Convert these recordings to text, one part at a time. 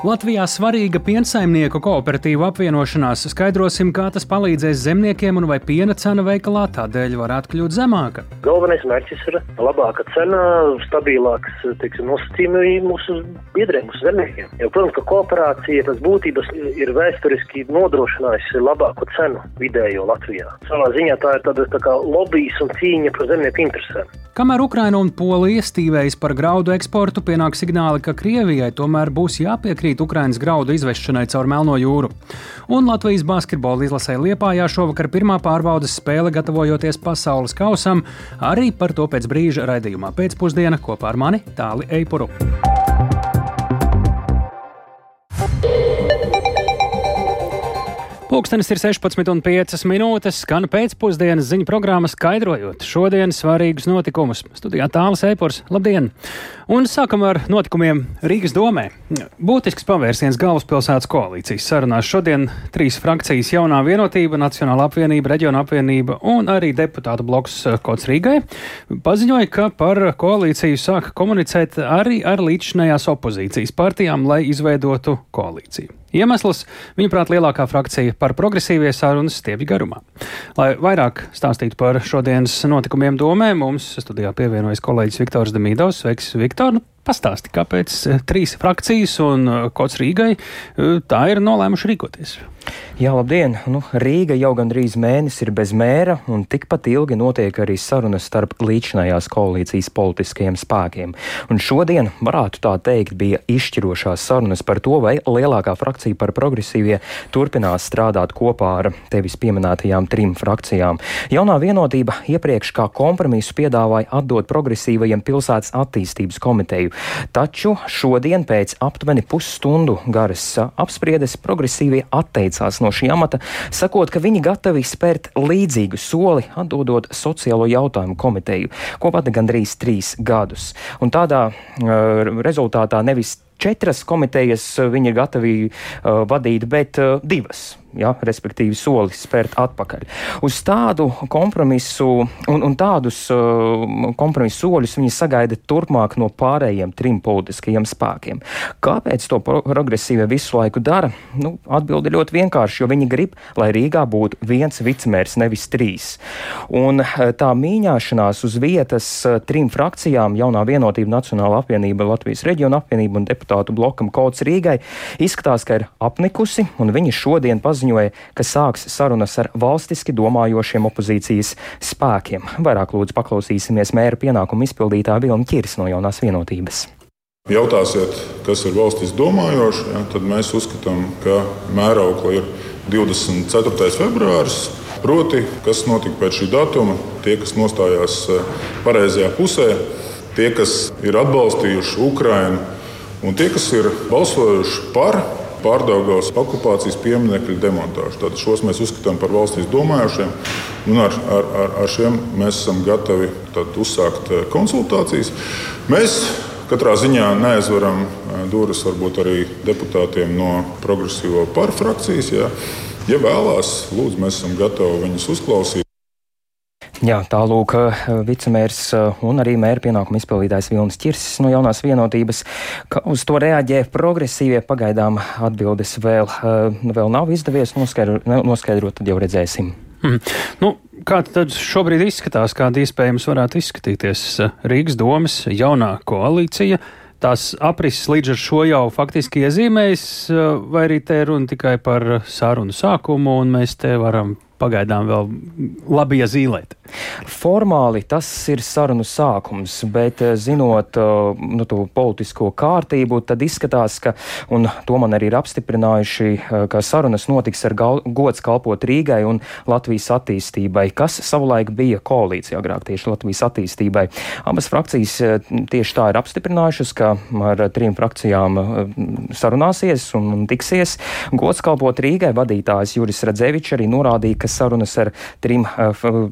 Latvijā svarīga piensaimnieku kooperatīva apvienošanās. Skaidrosim, kā tas palīdzēs zemniekiem un vai piena cena veikalā tādēļ varētu kļūt zemāka. Galvenais mērķis ir labāka cena, stabilāks teiksim, nosacījumi mūsu biedriem, mūsu zemniekiem. Jo, protams, ka kooperācija pēc būtības ir vēsturiski nodrošinājusi labāku cenu vidējo Latvijā. Savā ziņā tā ir tāda tā kā lobbyis un cīņa par zemnieku interesēm. Kamēr Ukraina un Polija stīvējas par graudu eksportu, pienāk signāli, ka Krievijai tomēr būs jāpiekrīt Ukrainas graudu izvešanai caur Melno jūru. Un Latvijas basketbola izlasē Liepājā šovakar pirmā pārbaudas spēle gatavojoties pasaules kausam, arī par to pēc brīža raidījumā pēcpusdiena kopā ar mani Tāli Eipuru. Pūkstens ir 16,5 minūtes, skan pēcpusdienas ziņu programma skaidrojot šodienas svarīgus notikumus. Studijā tālāk Eipors, labdien! Un sākam ar notikumiem Rīgas domē. Būtisks pavērsiens galvaspilsētas koalīcijas sarunās šodien trīs frakcijas jaunā vienotība, Nacionāla apvienība, Reģiona apvienība un arī deputātu bloks Kots Rīgai paziņoja, ka par koalīciju sāk komunicēt arī ar līdzšinējās opozīcijas partijām, lai izveidotu koalīciju. Iemesls, viņuprāt, lielākā frakcija par progresīvie sarunas stiepjas garumā. Lai vairāk stāstītu par šodienas notikumiem domē, mums studijā pievienojas kolēģis Viktors Demīdovs. Sveiks, Viktor! Pastāsti, kāpēc eh, trīs frakcijas un eh, Kots Rīgai eh, tā ir nolēmuši rīkoties? Jā, labdien! Nu, Rīga jau gandrīz mēnesi ir bez mēra, un tikpat ilgi notiek arī sarunas starp līdzinājās koalīcijas politiskajiem spēkiem. Un šodien, varētu tā teikt, bija izšķirošās sarunas par to, vai lielākā frakcija par progresīvie turpinās strādāt kopā ar tevis pieminētajām trim frakcijām. Jaunā vienotība iepriekš kā kompromisu piedāvāja atdot progresīvajiem pilsētas attīstības komiteju, taču šodien pēc aptuveni pusstundu garas apspriedes progresīvie atteicās no šī amata, sakot, ka viņi gatavi spērt līdzīgu soli, atdodot sociālo jautājumu komiteju, ko vada gandrīz trīs gadus. Un tādā uh, rezultātā nevis četras komitejas viņi ir gatavi uh, vadīt, bet uh, divas ja, respektīvi solis spērt atpakaļ. Uz tādu kompromisu un, un tādus uh, kompromisu soļus viņi sagaida turpmāk no pārējiem trim politiskajiem spēkiem. Kāpēc to progresīvie visu laiku dara? Nu, Atbilde ļoti vienkārši, jo viņi grib, lai Rīgā būtu viens vicemērs, nevis trīs. Un uh, tā mīņāšanās uz vietas uh, trim frakcijām, jaunā vienotība, Nacionāla apvienība, Latvijas reģiona apvienība un deputātu blokam Kauts Rīgai, izskatās, ka ir apnikusi, un viņi šodien paziņoja, paziņoja, ka sāks sarunas ar valstiski domājošiem opozīcijas spēkiem. Vairāk lūdzu paklausīsimies mēra pienākumu izpildītāja Vilna Čirs no jaunās vienotības. Jautāsiet, kas ir valstis domājoši, ja, tad mēs uzskatām, ka mēraukla ir 24. februāris. Proti, kas notika pēc šī datuma, tie, kas nostājās eh, pareizajā pusē, tie, kas ir atbalstījuši Ukrajinu un tie, kas ir balsojuši par pārdaugās okupācijas pieminiektu demontāžu. Tad šos mēs uzskatām par valstīs domājošiem, un ar, ar, ar, ar šiem mēs esam gatavi uzsākt eh, konsultācijas. Mēs katrā ziņā neaizveram eh, durvis varbūt arī deputātiem no progresīvo pārfrakcijas. Ja, ja vēlās, lūdzu, mēs esam gatavi viņus uzklausīt. Jā, tālūk, eh, vicemērs eh, un arī mēra pienākuma izpildītājs Vilnis Čirsis no jaunās vienotības. Kā uz to reaģē progresīvie pagaidām atbildes vēl, eh, vēl nav izdevies noskaidrot, noskaidrot tad jau redzēsim. Hmm. Nu, kā tad šobrīd izskatās, kāda iespējams varētu izskatīties Rīgas domas jaunā koalīcija? Tās aprises līdz ar šo jau faktiski iezīmējas, vai arī te runa tikai par sarunu sākumu, un mēs te varam pagaidām vēl labi iezīmēt. Formāli tas ir sarunu sākums, bet eh, zinot eh, nu, to politisko kārtību, tad izskatās, ka, un to man arī ir apstiprinājuši, eh, ka sarunas notiks ar gal, gods kalpot Rīgai un Latvijas attīstībai, kas savulaik bija koalīcija agrāk tieši Latvijas attīstībai. Abas frakcijas tieši tā ir apstiprinājušas, ka ar trim frakcijām sarunāsies un tiksies. Gods kalpot Rīgai vadītājs Juris Radzevičs arī norādīja, ka sarunas ar trim,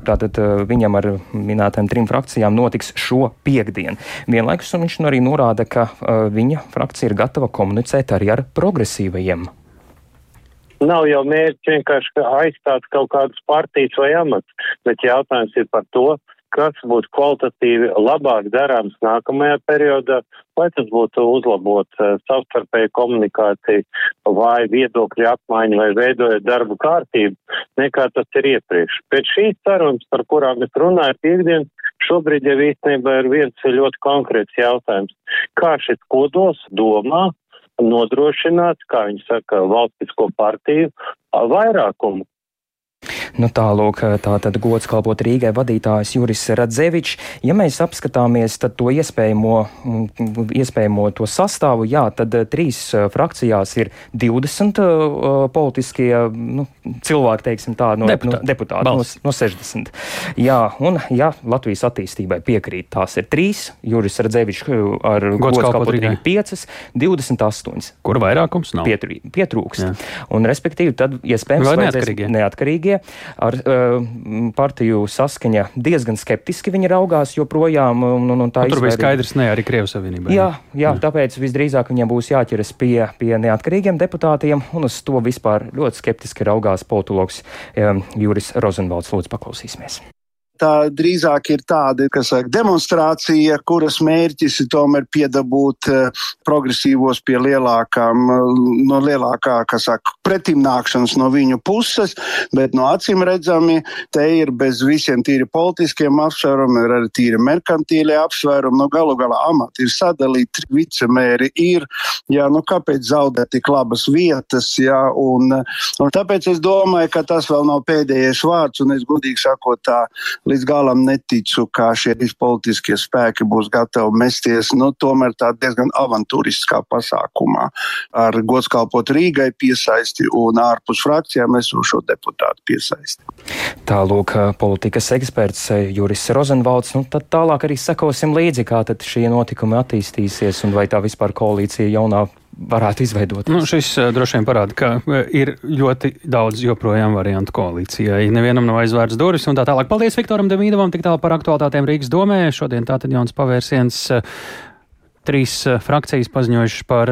tātad viņam ar minētām trim frakcijām notiks šo piekdienu. Vienlaikus viņš nu arī norāda, ka viņa frakcija ir gatava komunicēt arī ar progresīvajiem. Nav jau mērķis vienkārši aizstāt kaut kādas partijas vai amats, bet jautājums ir par to, kas būtu kvalitatīvi labāk darāms nākamajā periodā, lai tas būtu uzlabot uh, savstarpēju komunikāciju vai viedokļu apmaiņu vai veidojot darbu kārtību, nekā tas ir iepriekš. Pēc šīs sarunas, par kurām es runāju piekdien, šobrīd jau īstenībā ir viens ļoti konkrēts jautājums. Kā šis kodols domā nodrošināt, kā viņi saka, valstisko partiju vairākumu Nu, tālūk, tā tad gods kalpot Rīgai vadītājs Juris Radzevičs. Ja mēs apskatāmies to iespējamo, mm, iespējamo to sastāvu, jā, tad eh, trīs eh, frakcijās ir 20 uh, eh, politiskie nu, cilvēki, teiksim tā, no, Deputā. no deputāti no, no 60. Jā, un ja Latvijas attīstībai piekrīt, tās ir trīs, Juris Radzevičs ar gods, gods kalpot Rīgai 5, 28. Kur vairākums nav? Pietrū, pietrūkst. Jā. Un, respektīvi, tad iespējams Vai neatkarīgie. neatkarīgie ar uh, partiju saskaņa diezgan skeptiski viņi raugās joprojām. Un, un, un tā un tur bija skaidrs, ne arī Krievijas Savienībā. Jā, jā, tāpēc visdrīzāk viņiem būs jāķeras pie, pie neatkarīgiem deputātiem, un uz to vispār ļoti skeptiski raugās politologs um, Juris Rozenvalds. Lūdzu, paklausīsimies tā drīzāk ir tāda, saka, demonstrācija, kuras mērķis ir tomēr piedabūt uh, progresīvos pie lielākām, uh, no lielākā, kas saka, pretimnākšanas no viņu puses, bet no acīm redzami te ir bez visiem tīri politiskiem apsvērumiem, ir arī tīri merkantīlie apsvērumi, no galu galā amati ir sadalīti, vicemēri ir, jā, nu kāpēc zaudēt tik labas vietas, jā, un, un tāpēc es domāju, ka tas vēl nav pēdējais vārds, un es godīgi sakot tā līdz galam neticu, ka šie politiskie spēki būs gatavi mesties, nu, tomēr tā diezgan avantūriskā pasākumā ar godskalpot Rīgai piesaisti un ārpus frakcijām esošo deputātu piesaisti. Tālūk, politikas eksperts Juris Rozenvalds, nu tad tālāk arī sekosim līdzi, kā tad šie notikumi attīstīsies un vai tā vispār koalīcija jaunā varētu izveidot. Nu, šis uh, droši vien parāda, ka uh, ir ļoti daudz joprojām variantu koalīcijai. Nevienam nav aizvērts durvis un tā tālāk. Paldies Viktoram Demīdovam tik tālu par aktualitātēm Rīgas domē. Šodien tātad jauns pavērsiens. Uh, trīs frakcijas paziņojušas par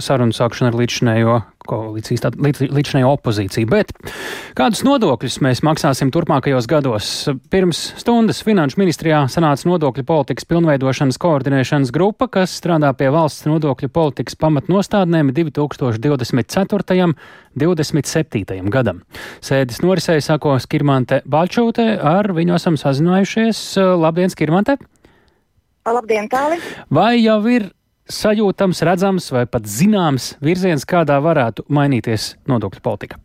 sarunu sākšanu ar līdzinējo koalīcijas, tātad līdz, līdzinējo opozīciju. Bet kādus nodokļus mēs maksāsim turpmākajos gados? Pirms stundas Finanšu ministrijā sanāca nodokļu politikas pilnveidošanas koordinēšanas grupa, kas strādā pie valsts nodokļu politikas pamatnostādnēm 2024. un 2027. gadam. Sēdes norisēja sako Skirmante Balčūte, ar viņu esam sazinājušies. Labdien, Skirmante! Labdien, Tāli! Vai jau ir sajūtams, redzams vai pat zināms virziens, kādā varētu mainīties nodokļu politika?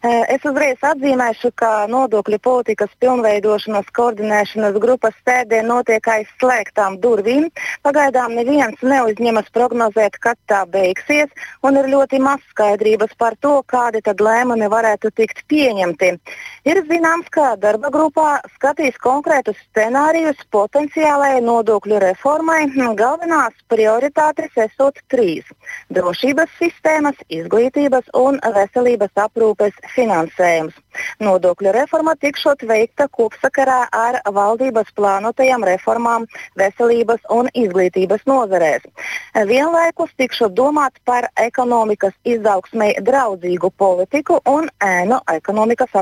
Eh, es uzreiz atzīmēšu, ka nodokļu politikas pilnveidošanas koordinēšanas grupas sēdē notiek aiz slēgtām durvīm. Pagaidām neviens neuzņemas prognozēt, kad tā beigsies, un ir ļoti maz skaidrības par to, kādi tad lēmumi varētu tikt pieņemti. Ir zināms, ka darba grupā skatīs konkrētus scenārijus potenciālajai nodokļu reformai. Galvenās prioritātes esot trīs - drošības sistēmas, izglītības un veselības aprūpes finansējums. Nodokļu reforma tikšot veikta kopsakarā ar valdības plānotajām reformām veselības un izglītības nozarēs. Vienlaikus tikšot domāt par ekonomikas izaugsmai draudzīgu politiku un ēnu ekonomikas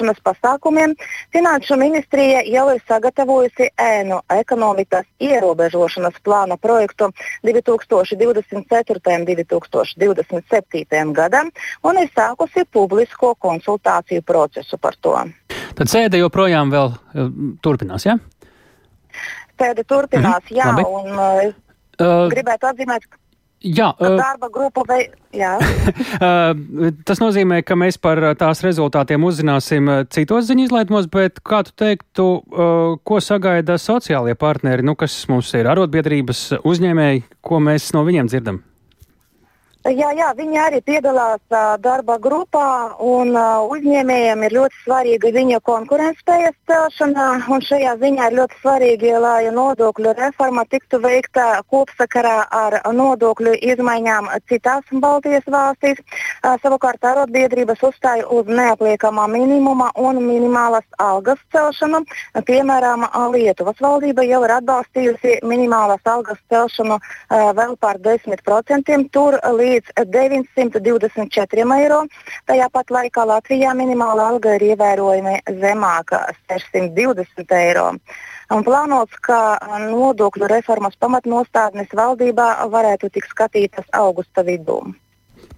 apkarošanas pasākumiem. Finanšu ministrija jau ir sagatavojusi ēnu ekonomikas ierobežošanas plāna projektu 2024. un 2027. gadam un ir sākusi publisko konsultāciju procesu par to. Tad sēde joprojām vēl uh, turpinās, jā? Ja? Sēde turpinās, -hmm. jā, Labi. un uh, gribētu atzīmēt, ka Jā, uh, darba grupa vai. Tas nozīmē, ka mēs par tās rezultātiem uzzināsim citos ziņu izlaidumos, bet kā tu teiktu, uh, ko sagaida sociālie partneri, nu, kas mums ir arotbiedrības uzņēmēji, ko mēs no viņiem dzirdam? Jā, jā, viņi arī piedalās uh, darba grupā, un uh, uzņēmējiem ir ļoti svarīga viņa konkurētspējas celšana. Šajā ziņā ir ļoti svarīgi, lai nodokļu reforma tiktu veikta kopsakarā ar nodokļu izmaiņām citās Baltijas valstīs. Uh, savukārt arotbiedrības uzstāja uz neapliekamā minimuma un minimālas algas celšanu. Piemēram, Lietuvas valdība jau ir atbalstījusi minimālas algas celšanu uh, vēl par 10%. Tur līdz 924 eiro. Tajā pat laikā Latvijā minimāla alga ir ievērojami zemāka - 620 eiro. Un plānots, ka nodokļu reformas pamatnostādnes valdībā varētu tikt skatītas augusta vidū.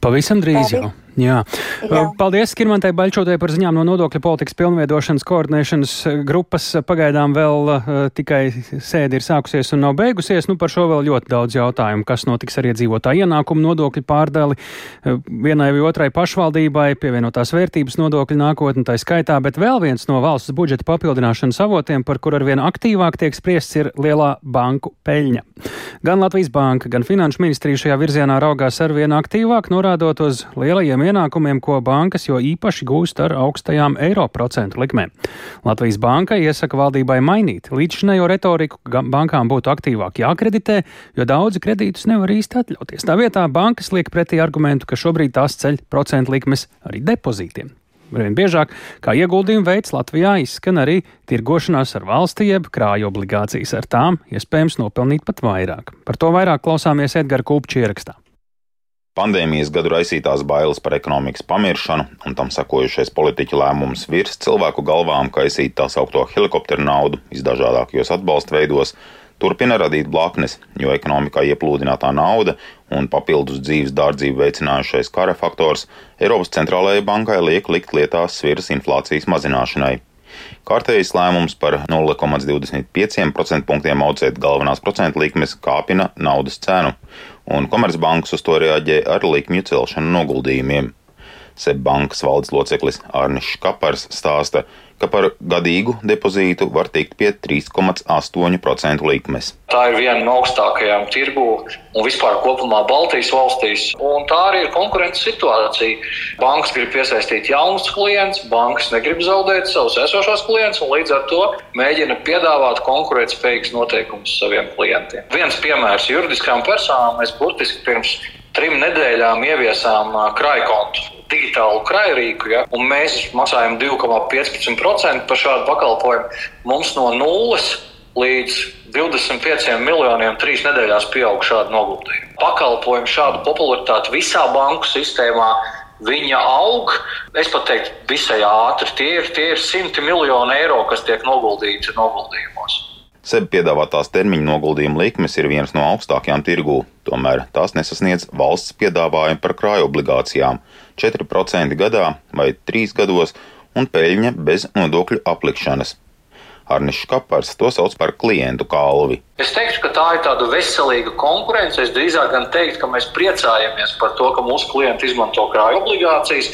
Pavisam drīz jau. Jā. Jā. Paldies Skirmantai Baļķotai par ziņām no nodokļu politikas pilnveidošanas koordinēšanas grupas. Pagaidām vēl uh, tikai sēde ir sākusies un nav beigusies. Nu, par šo vēl ļoti daudz jautājumu, kas notiks ar iedzīvotāju ienākumu nodokļu pārdali uh, vienai vai otrai pašvaldībai, pievienotās vērtības nodokļu nākotni tā skaitā, bet vēl viens no valsts budžeta papildināšanas avotiem, par kur arvien aktīvāk tiek spriests, ir lielā banku peļņa. Gan Latvijas banka, gan Finanšu ministrija šajā virzienā raugās arvien aktīvāk, norādot uz lielajiem tiem ienākumiem, ko bankas jo īpaši gūst ar augstajām eiro procentu likmēm. Latvijas banka iesaka valdībai mainīt līdzšinējo retoriku, ka bankām būtu aktīvāk jākreditē, jo daudzi kredītus nevar īsti atļauties. Tā vietā bankas liek pretī argumentu, ka šobrīd tās ceļ procentu likmes arī depozītiem. Vien biežāk, kā ieguldījumu veids Latvijā, izskan arī tirgošanās ar valsti jeb krāju obligācijas. Ar tām iespējams nopelnīt pat vairāk. Par to vairāk klausāmies Edgara Kupča ierakstā. Pandēmijas gadu raisītās bailes par ekonomikas pamiršanu un tam sakojušais politiķu lēmums virs cilvēku galvām kaisīt tā saukto helikopteru naudu visdažādākajos atbalsta veidos turpina radīt blaknes, jo ekonomikā ieplūdinātā nauda un papildus dzīves dārdzību veicinājušais kara faktors Eiropas centrālajai bankai liek likt lietās sviras inflācijas mazināšanai. Kārtējs lēmums par 0,25% punktiem audzēt galvenās procentu likmes kāpina naudas cenu un Komercbanks uz to reaģē ar likmju celšanu noguldījumiem. Seibankas valdes loceklis Arnis Škapars stāsta, ka par gadīgu depozītu var tikt pie 3,8% likmes. Tā ir viena no augstākajām tirgu un vispār kopumā Baltijas valstīs. Un tā arī ir konkurences situācija. Bankas grib piesaistīt jaunus klientus, bankas negrib zaudēt savus esošos klientus un līdz ar to mēģina piedāvāt konkurētspējīgus noteikumus saviem klientiem. Viens piemērs juridiskām personām mēs burtiski pirms trim nedēļām ieviesām krājkontu digitālu krājrīku, ja, un mēs maksājam 2,15% par šādu pakalpojumu. Mums no nulles līdz 25 miljoniem trīs nedēļās pieaug šādu noguldījumu. Pakalpojumu šādu popularitāti visā banku sistēmā. Viņa aug, es pat teiktu, visai ātri. Tie ir, tie ir simti miljoni eiro, kas tiek noguldīti noguldījumos. SEB piedāvātās termiņu noguldījuma likmes ir vienas no augstākajām tirgū, tomēr tās nesasniedz valsts piedāvājumu par krāju obligācijām - 4% gadā vai 3 gados un peļņa bez nodokļu aplikšanas. Arnišs Kapars to sauc par klientu kalvi. Es teiktu, ka tā ir tāda veselīga konkurence. Es drīzāk gan teiktu, ka mēs priecājamies par to, ka mūsu klienti izmanto krāju obligācijas,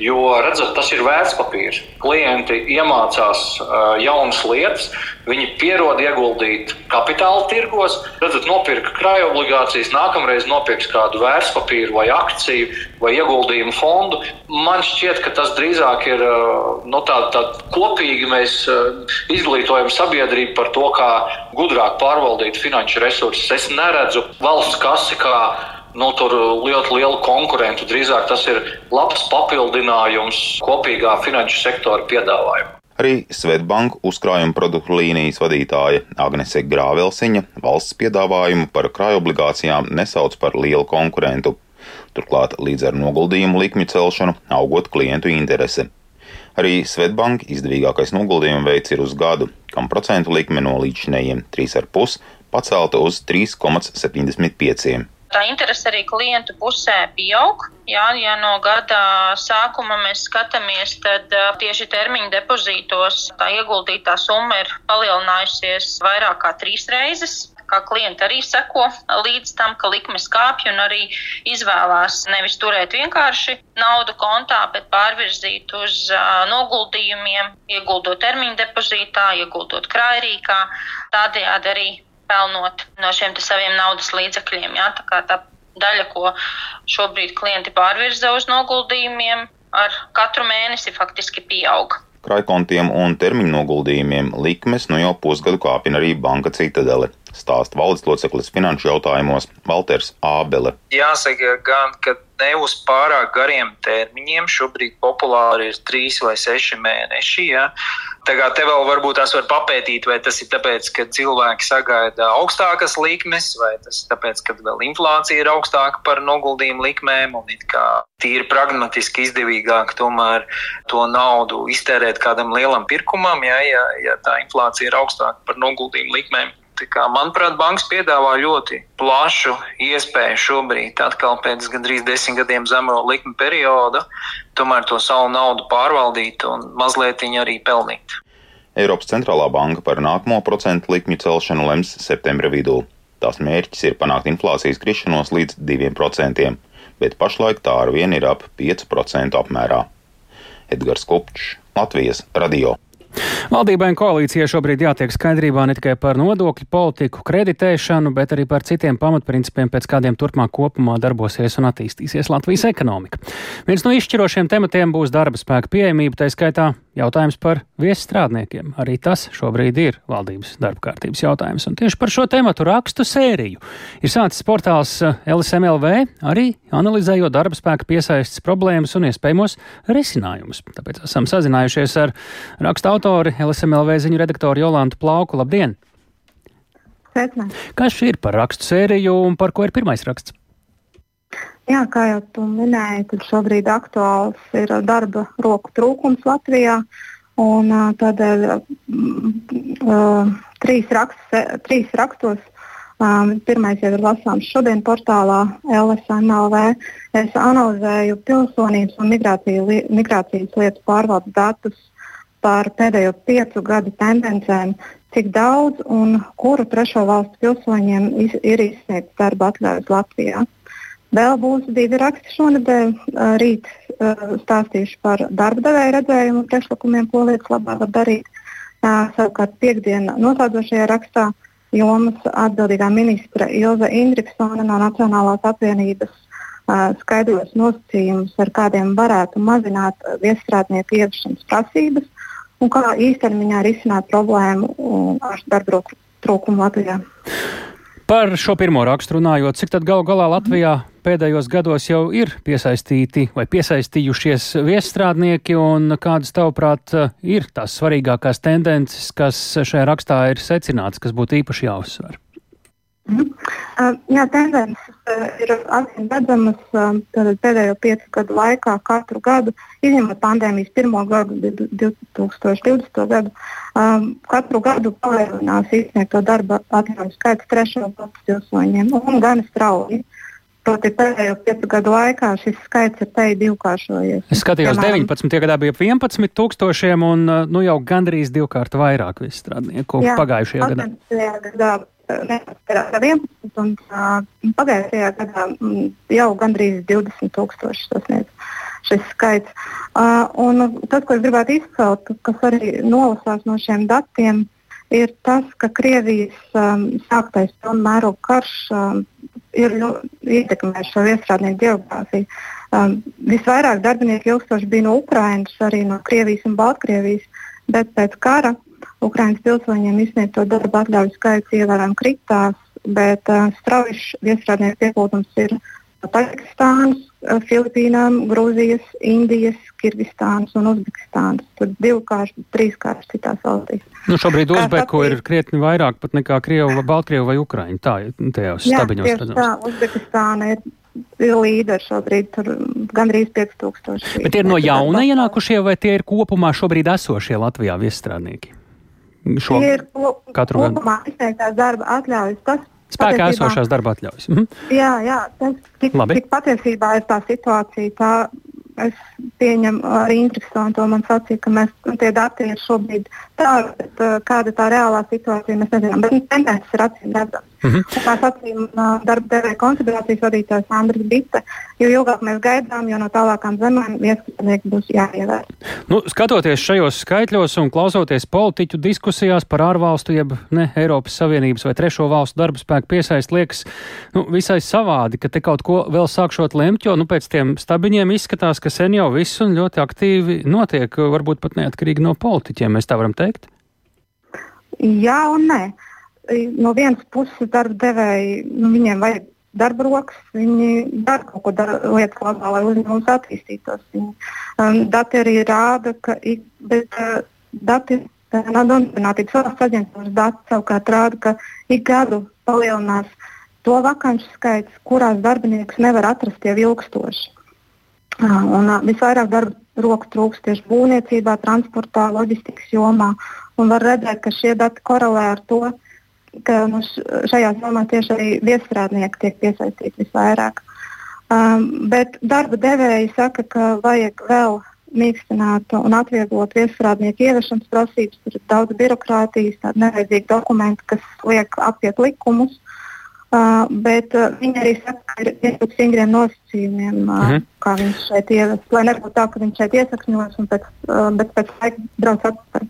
jo, redzat, tas ir vērtspapīrs. Klienti iemācās uh, jaunas lietas, viņi pierod ieguldīt kapitāla tirgos, redzat, nopirka krāju obligācijas, nākamreiz nopirks kādu vērtspapīru vai akciju vai ieguldījumu fondu. Man šķiet, ka tas drīzāk ir uh, nu, tā, tā kopīgi mēs uh, izglītojam sabiedrību par to, kā gudrāk pārvaldīt pārvaldīt finanšu resursus. Es neredzu valsts kasi kā nu, ļoti lielu konkurentu. Drīzāk tas ir labs papildinājums kopīgā finanšu sektora piedāvājumam. Arī Svetbanka uzkrājuma produktu līnijas vadītāja Agnese Grāvelsiņa valsts piedāvājumu par krājobligācijām nesauc par lielu konkurentu. Turklāt līdz ar noguldījumu likmju celšanu augot klientu interese. Arī Svetbanka izdevīgākais noguldījuma veids ir uz gadu, kam procentu likme no līdzinējiem 3,5 pacelta uz 3,75. Tā interese arī klientu pusē pieaug. Jā, ja no gada sākuma mēs skatāmies, tad tieši termiņa depozītos tā ieguldītā summa ir palielinājusies vairāk kā trīs reizes kā klienti arī seko līdz tam, ka likmes kāpj un arī izvēlās nevis turēt vienkārši naudu kontā, bet pārvirzīt uz uh, noguldījumiem, ieguldot termiņu depozītā, ieguldot krājrīkā, tādējādi arī pelnot no šiem saviem naudas līdzekļiem. Jā, tā kā tā daļa, ko šobrīd klienti pārvirza uz noguldījumiem, ar katru mēnesi faktiski pieaug. Krājkontiem un termiņu noguldījumiem likmes nu jau pusgadu kāpina arī Banka Citadele. Stāsta valdes loceklis finanšu jautājumos Valters Ābele. Jāsaka gan, ka ne uz pārāk gariem termiņiem šobrīd populāri ir trīs vai seši mēneši. Ja? Tā kā te vēl varbūt tās var papētīt, vai tas ir tāpēc, ka cilvēki sagaida augstākas likmes, vai tas ir tāpēc, ka vēl inflācija ir augstāka par noguldījumu likmēm, un it kā tīri pragmatiski izdevīgāk tomēr to naudu iztērēt kādam lielam pirkumam, ja, ja, ja tā inflācija ir augstāka par noguldījumu likmēm. Kā, manuprāt, banks piedāvā ļoti plašu iespēju šobrīd, atkal pēc gandrīz desmit gadiem zemo likuma perioda, tomēr to savu naudu pārvaldīt un mazliet arī pelnīt. Eiropas centrālā banka par nākamo procentu likmju celšanu lems septembra vidū. Tās mērķis ir panākt inflācijas krišanos līdz 2%, bet pašlaik tā ar vienu ir ap 5% apmērā. Edgars Kupčs, Latvijas radio. Valdībai un koalīcijai šobrīd jātiek skaidrībā ne tikai par nodokļu politiku, kreditēšanu, bet arī par citiem pamatprincipiem, pēc kādiem turpmāk kopumā darbosies un attīstīsies Latvijas ekonomika. Viens no izšķirošiem tematiem būs darba spēka pieejamība, tā skaitā jautājums par viesstrādniekiem. Arī tas šobrīd ir valdības darba kārtības jautājums. Un tieši par šo tematu rakstu sēriju ir sācis portāls eh, LSMLV, arī analizējot darba spēka piesaistes problēmas un iespējamos risinājumus. Tāpēc esam sazinājušies ar raksta autori LSMLV ziņu redaktoru Jolantu Plauku. Labdien! Sveicināti! Kas šī ir par rakstu sēriju un par ko ir pirmais raksts? Jā, kā jau tu minēji, tad šobrīd aktuāls ir darba roku trūkums Latvijā. Un, tādēļ uh, trīs, raksts, trīs rakstos, um, pirmais jau ir lasāms šodien portālā LSMLV. Es analizēju pilsonības un migrācijas, migrācijas lietu pārvaldes datus par pēdējo piecu gadu tendencēm, cik daudz un kuru trešo valstu pilsoņiem ir izsniegts darba atļaujas Latvijā. Vēl būs divi raksti šonadēļ. Rīt stāstīšu par darba devēja redzējumu priekšlikumiem, ko lietas labā var darīt. Savukārt piekdienā noslēdzošajā rakstā jomas atbildīgā ministra Ilza Indriksona no Nacionālās apvienības skaidros nosacījumus, ar kādiem varētu mazināt viestrādnieku ievešanas prasības un kā īstermiņā risināt problēmu ar darba trūkumu Latvijā. Par šo pirmo rakstu runājot, cik tad galu galā Latvijā pēdējos gados jau ir piesaistīti vai piesaistījušies viesstrādnieki, un kādas, tavuprāt, ir tās svarīgākās tendences, kas šajā rakstā ir secināts, kas būtu īpaši jāuzsver? Mm. Uh, jā, tendences uh, ir acīm redzamas uh, pēdējo piecu gadu laikā. Katru gadu, izņemot pandēmijas pirmo gadu, 2020. gadu, um, katru gadu palielinās izsniegto darba atļauju skaits trešo valstu pilsoņiem un gan strauji. Proti, pēdējo piecu gadu laikā šis skaits ir te divkāršojies. Es skatījos, Piemēram, 19. gadā bija 11 tūkstošiem un nu, jau gandrīz divkārt vairāk strādnieku pagājušajā gadā. gadā 11. un uh, pagājušajā gadā m, jau gandrīz 20 tūkstoši sasniedz šis skaits. Uh, un tas, ko es gribētu izcelt, kas arī nolasās no šiem datiem, ir tas, ka Krievijas um, sāktais pilnmēroga karš um, ir ietekmējis šo iestrādnieku geogrāfiju. Um, visvairāk darbinieku ilgstoši bija no Ukrainas, arī no Krievijas un Baltkrievijas, bet pēc kara Ukraiņas pilsoņiem izsniegto darba atļauju skaits ievērojami kritās, bet uh, strauji viestrādnieku pieplūdums ir Pakistānas, uh, Filipīnām, Grūzijas, Indijas, Kirgistānas un Uzbekistānas. Tur divkārt, trīskārt citās valstīs. Nu, šobrīd Uzbeku ir krietni vairāk pat nekā Krievu, Baltkrievu vai Ukraiņu. Tā ir tajos stabiņos redzams. Tā, Uzbekistāna ir līderi šobrīd tur gandrīz 5000. Bet tie ir no jauna ienākušie vai tie ir kopumā šobrīd esošie Latvijā viesstrādnieki? šo ir katru gadu. Kopumā izsniegtās darba atļaujas. Tas Spēkā esošās darba atļaujas. Mhm. Jā, jā, tas tik, tik patiesībā ir tā situācija. Tā es pieņemu arī Intriksonu to man sacīja, ka mēs, tie dati ir šobrīd tādi, kāda tā reālā situācija mēs nezinām. Bet tendences ir acīm redzamas. -hmm. Kā sacīja darba devēja konfederācijas vadītājs Andris Bite, jo ilgāk mēs gaidām, jo no tālākām zemēm viesmīlnieki būs jāievēr. Nu, skatoties šajos skaitļos un klausoties politiķu diskusijās par ārvalstu, jeb ne Eiropas Savienības vai trešo valstu darba spēku piesaist, liekas nu, visai savādi, ka te kaut ko vēl sākšot lemt, jo nu, pēc tiem stabiņiem izskatās, ka sen jau viss un ļoti aktīvi notiek, varbūt pat neatkarīgi no politiķiem, mēs tā varam teikt? Jā un nē. No vienas puses darba devēji, nu, viņiem vajag darba rokas, viņi dara kaut ko dar, lietas labā, lai uzņēmums attīstītos. Um, dati arī rāda, ka ik, bet, uh, dati Nodarbinātības valsts aģentūras dati savukārt rāda, ka ik gadu palielinās to vakanču skaits, kurās darbiniekus nevar atrast jau ilgstoši. Un visvairāk darba roku trūkst tieši būvniecībā, transportā, loģistikas jomā. Var redzēt, ka šie dati korelē ar to, ka nu, šajās jomās tieši arī viesstrādnieki tiek piesaistīti visvairāk. Um, bet darba devēji saka, ka vajag vēl mīkstināt un atvieglot viesstrādnieku ieviešanas prasības. Tur ir daudz birokrātijas, tādu nevajadzīgu dokumentu, kas liek apiet likumus. Uh, bet uh, viņi arī saka, ka ir iespējams stingriem nosacījumiem, uh, mm -hmm. kā viņš šeit ievest. Lai nebūtu tā, ka viņš šeit iesakņos un pēc, uh, pēc laika brauc atpakaļ.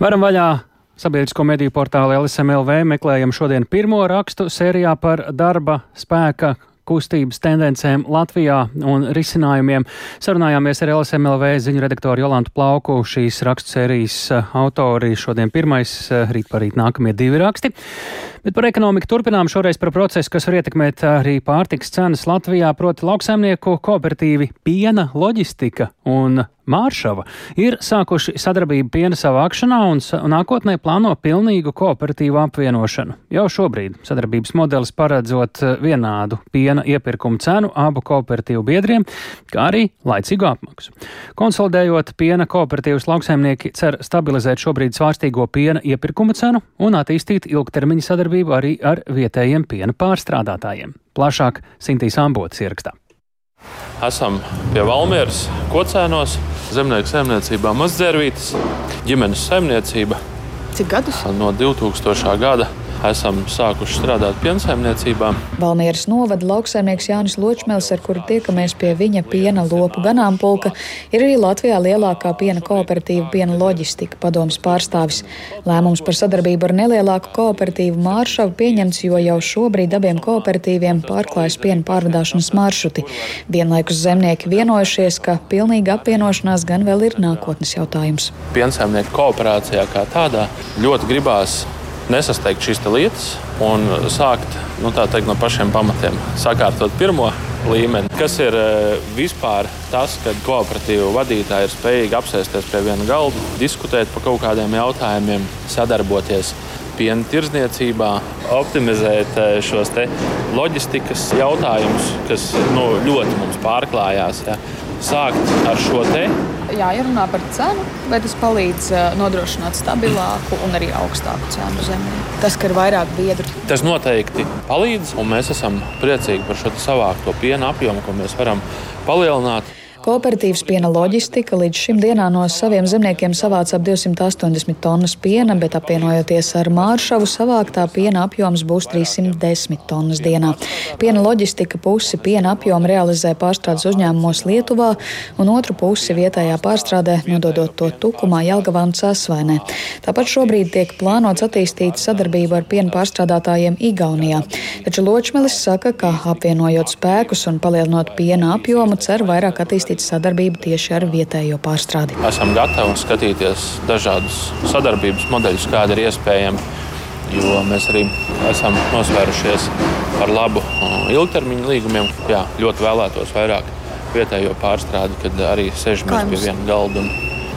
Varam vaļā Sabiedrisko mediju portāla LSMLV meklējam šodien pirmo rakstu sērijā par darba spēka kustības tendencēm Latvijā un risinājumiem. Sarunājāmies ar LSMLV ziņu redaktoru Jolantu Plauku, šīs rakstu sērijas eh, autori. Šodien pirmais, eh, rīt parīt nākamie divi raksti. Bet par ekonomiku turpinām šoreiz par procesu, kas var ietekmēt arī pārtiks cenas Latvijā, proti lauksaimnieku kooperatīvi piena, loģistika un Māršava ir sākuši sadarbību piena savākšanā un nākotnē plāno pilnīgu kooperatīvu apvienošanu. Jau šobrīd sadarbības modelis paredzot eh, vienādu piena iepirkumu cenu abu kooperatīvu biedriem, kā arī laicīgu apmaksu. Konsolidējot piena kooperatīvas lauksaimnieki cer stabilizēt šobrīd svārstīgo piena iepirkuma cenu un attīstīt ilgtermiņa sadarbību arī ar vietējiem piena pārstrādātājiem. Plašāk Sintīs Ambotas ierakstā. Esam pie Valmieras, Kocēnos, zemnieku saimniecībā Mazdzērvītas, ģimenes saimniecība. Cik gadus? No 2000. gada esam sākuši strādāt piensaimniecībā. Valmieras novada lauksaimnieks Jānis Ločmēls, ar kuru tiekamies pie viņa piena lopu ganāmpulka, ir arī Latvijā lielākā piena kooperatīva piena loģistika padomas pārstāvis. Lēmums par sadarbību ar nelielāku kooperatīvu Māršavu pieņemts, jo jau šobrīd abiem kooperatīviem pārklājas piena pārvadāšanas maršruti. Vienlaikus zemnieki vienojušies, ka pilnīga apvienošanās gan vēl ir nākotnes jautājums. Piensaimnieku kooperācijā kā tādā ļoti gribās nesasteigt šīs lietas un sākt nu, teikt, no pašiem pamatiem, sakārtot pirmo līmeni. Kas ir e, vispār tas, kad kooperatīva vadītāji ir spējīgi apsēsties pie viena galda, diskutēt par kaut kādiem jautājumiem, sadarboties piena tirdzniecībā, optimizēt e, šos loģistikas jautājumus, kas nu, ļoti mums pārklājās. Ja. Sākt ar šo te Jā, ja runā par cenu, vai tas palīdz uh, nodrošināt stabilāku un arī augstāku cenu zemē? Tas, ka ir vairāk biedru. Tas noteikti palīdz, un mēs esam priecīgi par šo savākto piena apjomu, ko mēs varam palielināt. Kooperatīvs piena loģistika līdz šim dienā no saviem zemniekiem savāca ap 280 tonnas piena, bet apvienojoties ar Māršavu, savāktā piena apjoms būs 310 tonnas dienā. Piena loģistika pusi piena apjomu realizē pārstrādes uzņēmumos Lietuvā, un otru pusi vietējā pārstrādē nododot to Tukumā, Jelgavā un Sasvainē. Tāpat šobrīd tiek plānots attīstīt sadarbību ar piena pārstrādātājiem Igaunijā. Taču Ločmelis saka, ka apvienojot spēkus un palielinot piena apjomu, cer vairāk attīstīt veikt sadarbību tieši ar vietējo pārstrādi. Esam gatavi skatīties dažādus sadarbības modeļus, kādi ir iespējami. Jo mēs arī esam nosvērušies par labu uh, ilgtermiņa līgumiem. Jā, ļoti vēlētos vairāk vietējo pārstrādi, kad arī sēžamies pie viena galda.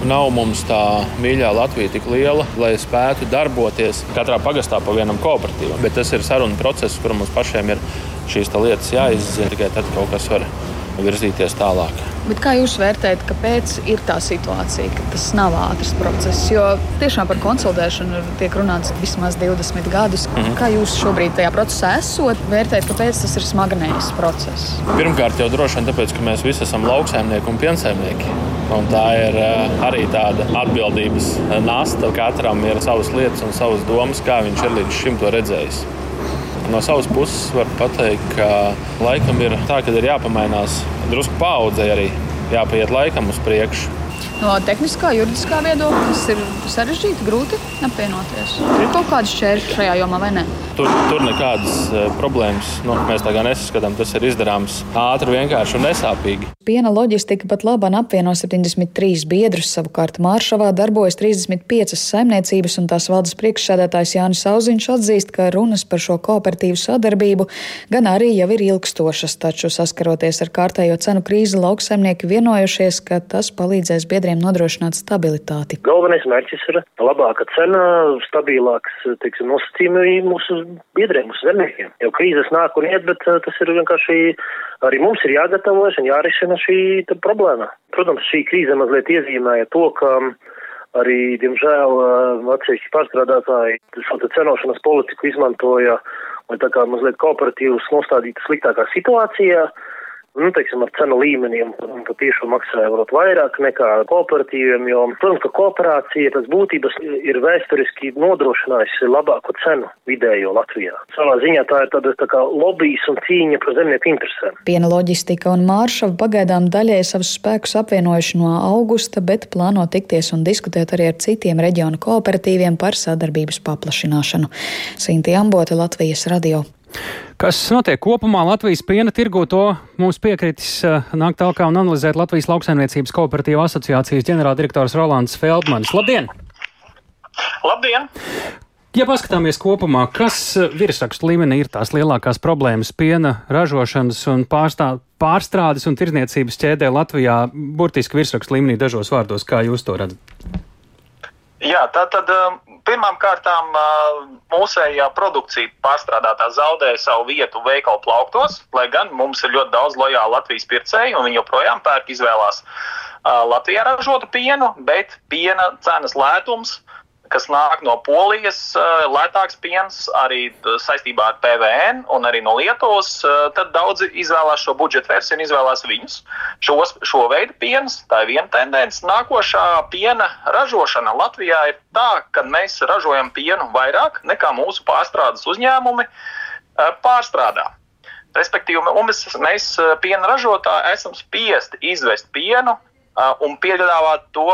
Nav mums tā mīļā Latvija tik liela, lai spētu darboties katrā pagastā pa vienam kooperatīvam. Bet tas ir saruna process, kur mums pašiem ir šīs lietas jāizzina. Tikai tad kaut kas var virzīties tālāk. Bet kā jūs vērtējat, kāpēc ir tā situācija, ka tas nav ātrs process? Jo tiešām par konsolidēšanu tiek runāts vismaz 20 gadus. Mm -hmm. Kā jūs šobrīd tajā procesā esat, vērtējat, kāpēc tas ir smagnējs process? Pirmkārt, jau droši vien tāpēc, ka mēs visi esam lauksaimnieki un piensaimnieki. Un tā ir uh, arī tāda atbildības nasta. Katram ir savas lietas un savas domas, kā viņš ir līdz šim to redzējis. No savas puses var pateikt, ka laikam ir tā, ka ir jāpamainās drusku paudzei arī, jāpaiet laikam uz priekšu. No tehniskā, juridiskā viedokļa tas ir sarežģīti, grūti apvienoties. Ir kaut kāda šķēršļa šajā jomā vai ne? Tur, tur nekādas uh, problēmas nu, mēs tā kā nesaskatām. Tas ir izdarāms ātri, vienkārši un nesāpīgi. Piena loģistika pat labāk apvieno 73 biedrus. Savukārt Māršavā darbojas 35 saimniecības, un tās valdes priekšsēdētājs Jānis Auziņš atzīst, ka runas par šo kooperatīvu sadarbību gan arī jau ir ilgstošas, taču saskaroties ar kārtējo cenu krīzi, lauksaimnieki vienojušies, ka tas palīdzēs biedriem nodrošināt stabilitāti. Galvenais mērķis ir labāka cena, stabilāks teiksim, nosacījumi mūsu biedriem, mūsu zemniekiem. Jo krīzes nāk un iet, bet tas ir vienkārši arī mums ir jāgatavojas un jārisina šī problēma. Protams, šī krīze mazliet iezīmēja to, ka arī, diemžēl, atsevišķi pārstrādātāji šo cenošanas politiku izmantoja, lai tā kā mazliet kooperatīvus nostādītu sliktākā situācijā nu, teiksim, ar cenu līmeniem, un patiešām maksāja varbūt vairāk nekā kooperatīviem, jo, protams, ka kooperācija pēc būtības ir vēsturiski nodrošinājusi labāku cenu vidējo Latvijā. Savā ziņā tā ir tāda tā kā lobbyis un cīņa par zemnieku interesēm. Piena loģistika un Māršava pagaidām daļai savus spēkus apvienojuši no augusta, bet plāno tikties un diskutēt arī ar citiem reģionu kooperatīviem par sadarbības paplašināšanu. Sinti Ambote, Latvijas radio. Kas notiek kopumā Latvijas piena tirgu, to mums piekritis eh, nākt tālāk un analizēt Latvijas lauksaimniecības kooperatīva asociācijas ģenerāldirektors Rolands Feldmanis. Labdien! Labdien! Ja paskatāmies kopumā, kas eh, virsrakstu līmenī ir tās lielākās problēmas piena ražošanas un pārstā, pārstrādes un tirdzniecības ķēdē Latvijā, burtiski virsrakstu līmenī dažos vārdos, kā jūs to redzat? Jā, tā tad pirmām kārtām mūsējā produkcija pārstrādātā zaudēja savu vietu veikalu plauktos, lai gan mums ir ļoti daudz lojālu Latvijas pircēju, un viņi joprojām pērk izvēlās Latvijā ražotu pienu, bet piena cenas lētums kas nāk no Polijas, lētāks piens, arī saistībā ar PVN un arī no Lietuvas, tad daudzi izvēlās šo budžeta versiju un izvēlās viņus. Šos, šo veidu piens, tā ir viena tendence. Nākošā piena ražošana Latvijā ir tā, ka mēs ražojam pienu vairāk nekā mūsu pārstrādes uzņēmumi pārstrādā. Respektīvi, mēs, mēs piena ražotāji esam spiesti izvest pienu un piedāvāt to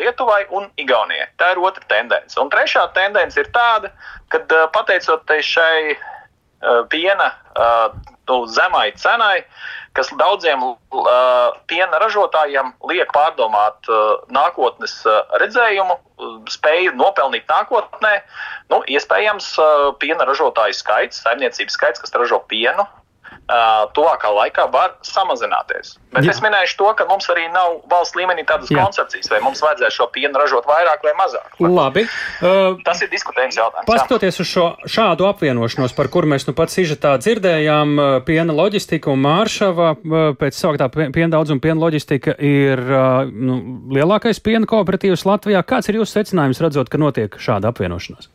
Lietuvai un Igaunijai. Tā ir otra tendence. Un trešā tendence ir tāda, ka pateicoties šai piena nu, zemai cenai, kas daudziem piena ražotājiem liek pārdomāt nākotnes redzējumu, spēju nopelnīt nākotnē, nu, iespējams, piena ražotāju skaits, saimniecības skaits, kas ražo pienu, tuvākā laikā var samazināties. Bet Jā. es minēšu to, ka mums arī nav valsts līmenī tādas Jā. koncepcijas, vai mums vajadzēs šo pienu ražot vairāk vai mazāk. Labi. Uh, Tas ir diskutējums jautājums. Paskatoties uz šo šādu apvienošanos, par kuru mēs nu pat sižetā dzirdējām, piena loģistika un māršava pēc sauktā piena daudzuma piena loģistika ir nu, lielākais piena kooperatīvs Latvijā. Kāds ir jūsu secinājums redzot, ka notiek šāda apvienošanās?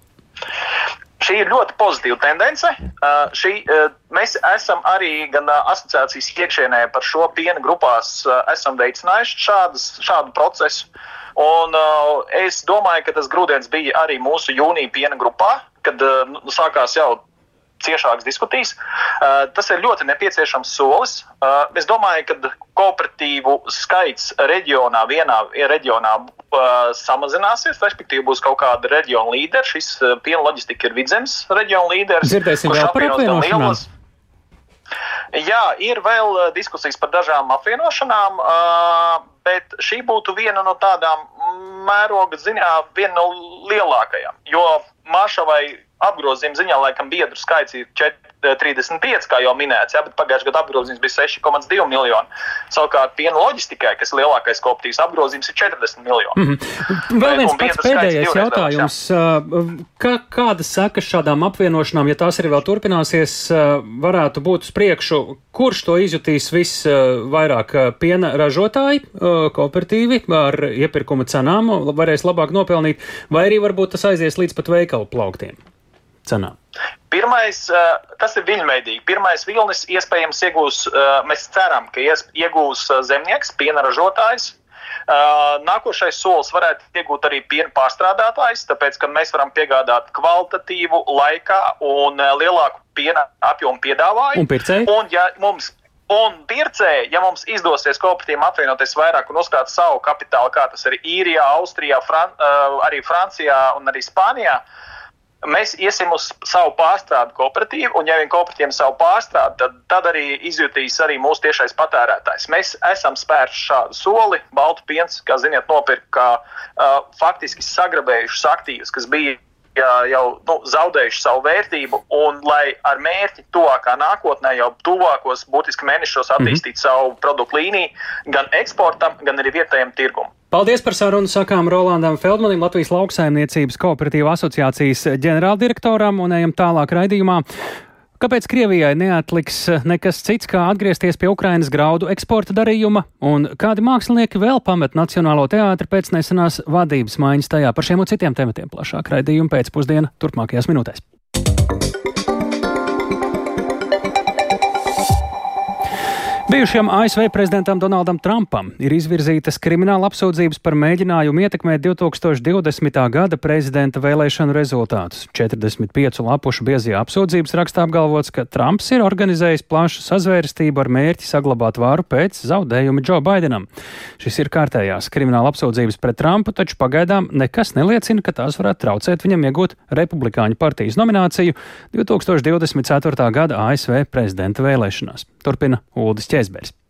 Šī ir ļoti pozitīva tendence. Uh, šī, uh, mēs esam arī gan uh, asociācijas iekšienē par šo piena grupās uh, veicinājuši šādas, šādu procesu. Un, uh, es domāju, ka tas grūdienis bija arī mūsu jūnija piena grupā, kad uh, nu, sākās jau ciešākas diskusijas. Uh, tas ir ļoti nepieciešams solis. Uh, es domāju, ka kooperatīvu skaits reģionā, vienā reģionā uh, samazināsies, respektīvi būs kaut kāda reģiona līdera. Šis piena loģistika ir vidzemes reģiona līderis. Dzirdēsim vēl par apvienošanām. Jā, ir vēl diskusijas par dažām apvienošanām, bet šī būtu viena no tādām mēroga ziņā, viena no lielākajām. Jo Māšavai apgrozījuma ziņā laikam biedru skaits ir 35, kā jau minēts, jā, bet pagājušajā gadā apgrozījums bija 6,2 miljoni. Savukārt piena loģistikai, kas ir lielākais kooperatīvs apgrozījums, ir 40 miljoni. Mm -hmm. Vēl viens pats pēdējais jautājums. Kā, kādas sekas šādām apvienošanām, ja tās arī vēl turpināsies, varētu būt uz priekšu? Kurš to izjutīs visvairāk? Piena ražotāji, kooperatīvi ar iepirkuma cenām varēs labāk nopelnīt, vai arī varbūt tas aizies līdz pat veikalu plauktiem? Cenām? Pirmais, tas ir viļņveidīgi. Pirmais vilnis iespējams iegūs, mēs ceram, ka iegūs zemnieks, piena ražotājs. Nākošais solis varētu iegūt arī piena pārstrādātājs, tāpēc, ka mēs varam piegādāt kvalitatīvu laikā un lielāku piena apjomu piedāvājumu. Un pircēji? Un, ja mums Un pircēji, ja mums izdosies kooperatīviem apvienoties vairāk un uzkrāt savu kapitālu, kā tas ir Īrijā, Austrijā, Fran uh, arī Francijā un arī Spānijā, mēs iesim uz savu pārstrādu kooperatīvu, un ja vien kooperatīviem savu pārstrādi, tad, tad arī izjutīs arī mūsu tiešais patērētājs. Mēs esam spēruši šādu soli. Baltu piens, kā ziniet, nopirka kā, uh, faktiski sagrabējušus aktīvus, kas bija jau nu, zaudējuši savu vērtību, un lai ar mērķi tuvākā nākotnē, jau tuvākos būtiski mēnešos attīstīt mm -hmm. savu produktu līniju gan eksportam, gan arī vietējiem tirgumam. Paldies par sarunu sakām Rolandam Feldmanim, Latvijas lauksaimniecības kooperatīva asociācijas ģenerāldirektoram, un ejam tālāk raidījumā. Kāpēc Krievijai neatliks eh, nekas cits, kā atgriezties pie Ukrainas graudu eksporta darījuma, un kādi mākslinieki vēl pamet Nacionālo teātri pēc nesenās vadības maiņas tajā par šiem un citiem tematiem plašāk raidījuma pēcpusdiena turpmākajās minūtēs. Bijušajam ASV prezidentam Donaldam Trumpam ir izvirzītas krimināla apsūdzības par mēģinājumu ietekmēt 2020. gada prezidenta vēlēšanu rezultātus. 45 lapušu biezajā apsūdzības rakstā apgalvots, ka Trumps ir organizējis plašu sazvērestību ar mērķi saglabāt varu pēc zaudējuma Džo Baidenam. Šis ir kārtējās krimināla apsūdzības pret Trumpu, taču pagaidām nekas neliecina, ka tās varētu traucēt viņam iegūt Republikāņu partijas nomināciju 2024. gada ASV prezidenta vēlēšanās. Turpina Uldis Cheers, mate.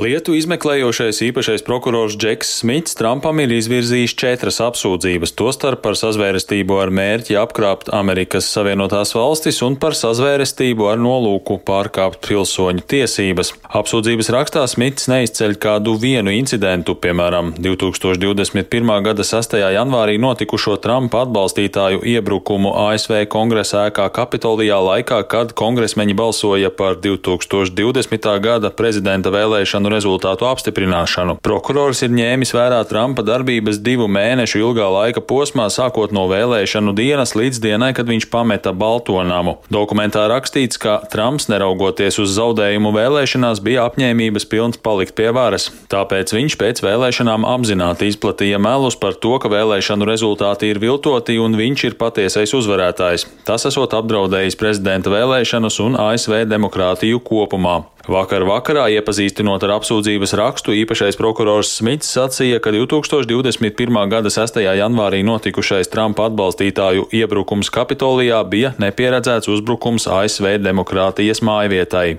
Lietu izmeklējošais īpašais prokurors Džeks Smits Trumpam ir izvirzījis četras apsūdzības, tostarp par sazvērestību ar mērķi apkrāpt Amerikas Savienotās valstis un par sazvērestību ar nolūku pārkāpt pilsoņu tiesības. Apsūdzības rakstā Smits neizceļ kādu vienu incidentu, piemēram, 2021. gada 6. janvārī notikušo Trumpa atbalstītāju iebrukumu ASV kongresa ēkā Kapitolijā laikā, kad kongresmeņi balsoja par 2020. gada prezidenta vēlēšanu vēlēšanu rezultātu apstiprināšanu. Prokurors ir ņēmis vērā Trumpa darbības divu mēnešu ilgā laika posmā, sākot no vēlēšanu dienas līdz dienai, kad viņš pameta Baltonamu. Dokumentā rakstīts, ka Trumps, neraugoties uz zaudējumu vēlēšanās, bija apņēmības pilns palikt pie varas. Tāpēc viņš pēc vēlēšanām apzināti izplatīja melus par to, ka vēlēšanu rezultāti ir viltoti un viņš ir patiesais uzvarētājs. Tas esot apdraudējis prezidenta vēlēšanas un ASV demokrātiju kopumā. Vakar vakarā, iepazīstinot ar apsūdzības rakstu, īpašais prokurors Smits sacīja, ka 2021. gada 6. janvārī notikušais Trumpa atbalstītāju iebrukums Kapitolijā bija nepieredzēts uzbrukums ASV demokrātijas mājvietai.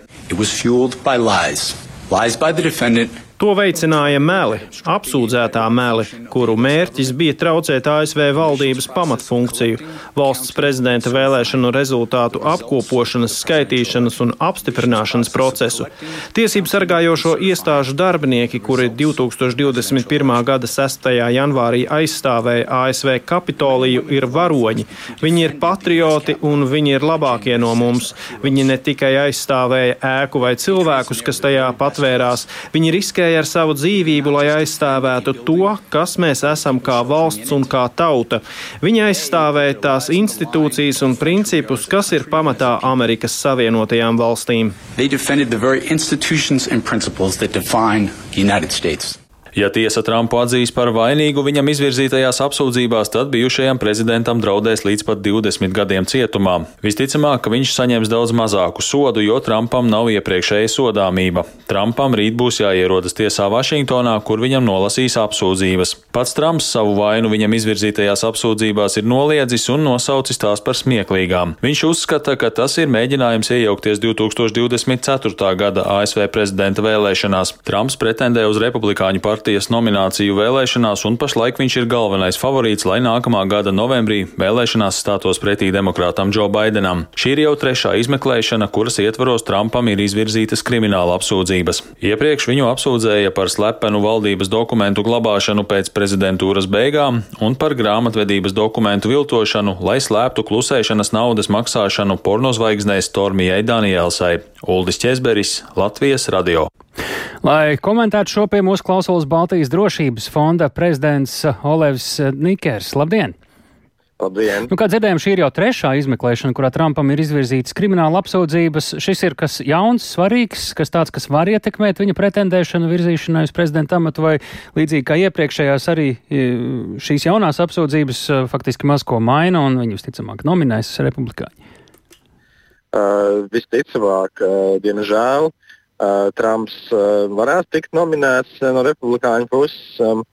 Lies. By the defendant To veicināja meli, apsūdzētā meli, kuru mērķis bija traucēt ASV valdības pamatfunkciju, valsts prezidenta vēlēšanu rezultātu apkopošanas, skaitīšanas un apstiprināšanas procesu. Tiesību sargājošo iestāžu darbinieki, kuri 2021. gada 6. janvārī aizstāvēja ASV Kapitoliju, ir varoņi. Viņi ir patrioti un viņi ir labākie no mums. Viņi ne tikai aizstāvēja ēku vai cilvēkus, kas tajā patvērās, viņi riskēja riskēja ar savu dzīvību, lai aizstāvētu to, kas mēs esam kā valsts un kā tauta. Viņi aizstāvēja tās institūcijas un principus, kas ir pamatā Amerikas Savienotajām valstīm. Ja tiesa Trumpu atzīs par vainīgu viņam izvirzītajās apsūdzībās, tad bijušajam prezidentam draudēs līdz pat 20 gadiem cietumā. Visticamāk, ka viņš saņems daudz mazāku sodu, jo Trumpam nav iepriekšēja sodāmība. Trumpam rīt būs jāierodas tiesā Vašingtonā, kur viņam nolasīs apsūdzības. Pats Trumps savu vainu viņam izvirzītajās apsūdzībās ir noliedzis un nosaucis tās par smieklīgām. Viņš uzskata, ka tas ir mēģinājums iejaukties 2024. gada ASV prezidenta vēlēšanās. Trumps pretendē uz republikāņu partiju partijas nomināciju vēlēšanās, un pašlaik viņš ir galvenais favorīts, lai nākamā gada novembrī vēlēšanās stātos pretī demokrātam Džo Baidenam. Šī ir jau trešā izmeklēšana, kuras ietvaros Trumpam ir izvirzītas krimināla apsūdzības. Iepriekš viņu apsūdzēja par slepenu valdības dokumentu glabāšanu pēc prezidentūras beigām un par grāmatvedības dokumentu viltošanu, lai slēptu klusēšanas naudas maksāšanu pornozvaigznei Stormijai Danielsai. Uldis Česberis, Latvijas radio. Lai komentētu šo pie mūsu klausulas Baltijas drošības fonda prezidents Olevs Nikers. Labdien! Labdien! Nu, kā dzirdējām, šī ir jau trešā izmeklēšana, kurā Trumpam ir izvirzītas krimināla apsūdzības. Šis ir kas jauns, svarīgs, kas tāds, kas var ietekmēt viņa pretendēšanu virzīšanai uz prezidenta amatu, vai līdzīgi kā iepriekšējās arī e, šīs jaunās apsūdzības e, faktiski maz ko maina un viņu visticamāk nominēs republikāņi? Uh, visticamāk, uh, diemžēl. Trumps varētu tikt nominēts no republikāņu puses. Um,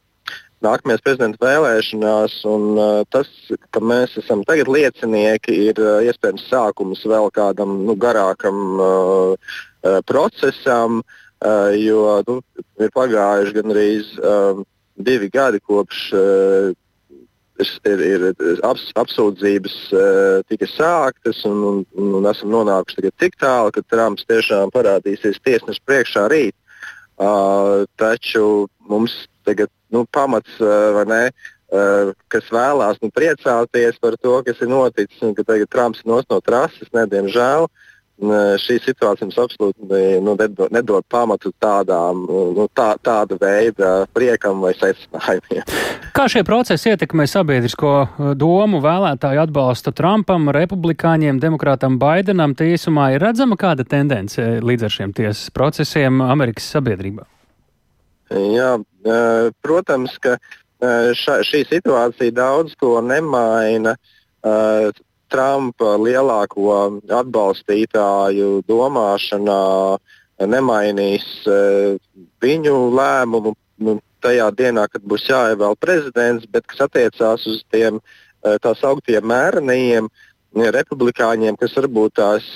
nākamajās prezidenta vēlēšanās. Un, uh, tas, ka mēs esam tagad liecinieki, ir uh, iespējams sākums vēl kādam nu, garākam uh, procesam, uh, jo nu, ir pagājuši gandrīz uh, divi gadi kopš. Uh, Ir, ir aps, apsūdzības uh, tika sāktas, un, un, un esam nonākuši tik tālu, ka Trumps tiešām parādīsies tiesneša priekšā rīt. Uh, taču mums tagad nu, pamats, vai ne, kas vēlās nu, priecāties par to, kas ir noticis, un ka tagad Trumps ir no trases, ne, diemžēl. Šī situācija mums absolūti nu, nedod, nedod pamatu tādām, nu, tā, tāda veida priekam vai secinājumiem. Kā šie procesi ietekmē sabiedrisko domu, vēlētāju atbalstu Trumpam, republikāņiem, demokrātam Baidenam? Tiesumā ir redzama kāda tendence līdz ar šiem tiesas procesiem Amerikas sabiedrībā? Jā, protams, ka ša, šī situācija daudz ko nemaina. Trumpa lielāko atbalstītāju domāšanā nemainīs viņu lēmumu nu, tajā dienā, kad būs jāievēl prezidents, bet kas attiecās uz tiem tā sauktiem mērenajiem republikāņiem, kas varbūt tās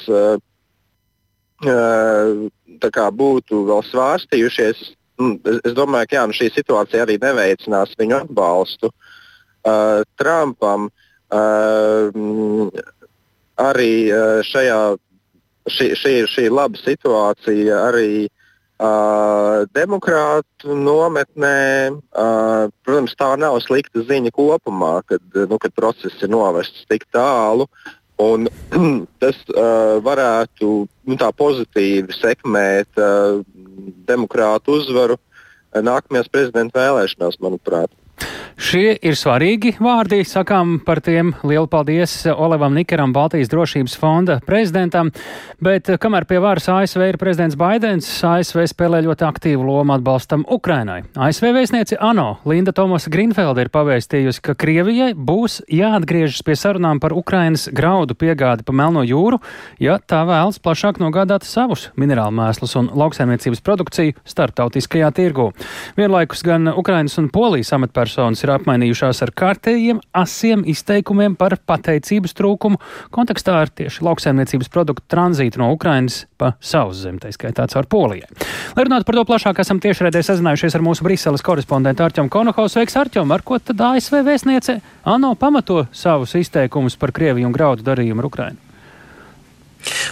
tā kā būtu vēl svārstījušies es, es domāju, ka jā, nu šī situācija arī neveicinās viņu atbalstu uh, Trumpam. Uh, arī uh, šajā šī, šī, šī laba situācija arī uh, demokrātu nometnē. Uh, protams, tā nav slikta ziņa kopumā, kad, nu, kad process ir novests tik tālu. Un, tas uh, varētu nu, pozitīvi sekmēt uh, demokrātu uzvaru nākamajās prezidenta vēlēšanās, manuprāt. Šie ir svarīgi vārdi, sakām par tiem lielu paldies Olevam Nikeram, Baltijas drošības fonda prezidentam, bet kamēr pie varas ASV ir prezidents Baidens, ASV spēlē ļoti aktīvu lomu atbalstam Ukrainai. ASV vēstniece ANO Linda Tomasa Grinfelda ir pavēstījusi, ka Krievijai būs jāatgriežas pie sarunām par Ukrainas graudu piegādi pa Melno jūru, ja tā vēlas plašāk nogādāt savus minerālu mēslus un lauksaimniecības produkciju starptautiskajā tirgu. Vienlaikus gan Ukrainas un Polijas amatpersonas ir apmainījušās ar kārtējiem, asiem izteikumiem par pateicības trūkumu kontekstā ar tieši lauksaimniecības produktu tranzītu no Ukrainas pa sauszem, tā skaitā caur Polijai. Lai runātu par to plašāk, esam tiešraidē sazinājušies ar mūsu Briseles korespondentu Arķemu Konohaus. Sveiks, Arķem! Ar ko tad ASV vēstniece ANO pamato savus izteikumus par Krieviju un graudu darījumu ar Ukrainu?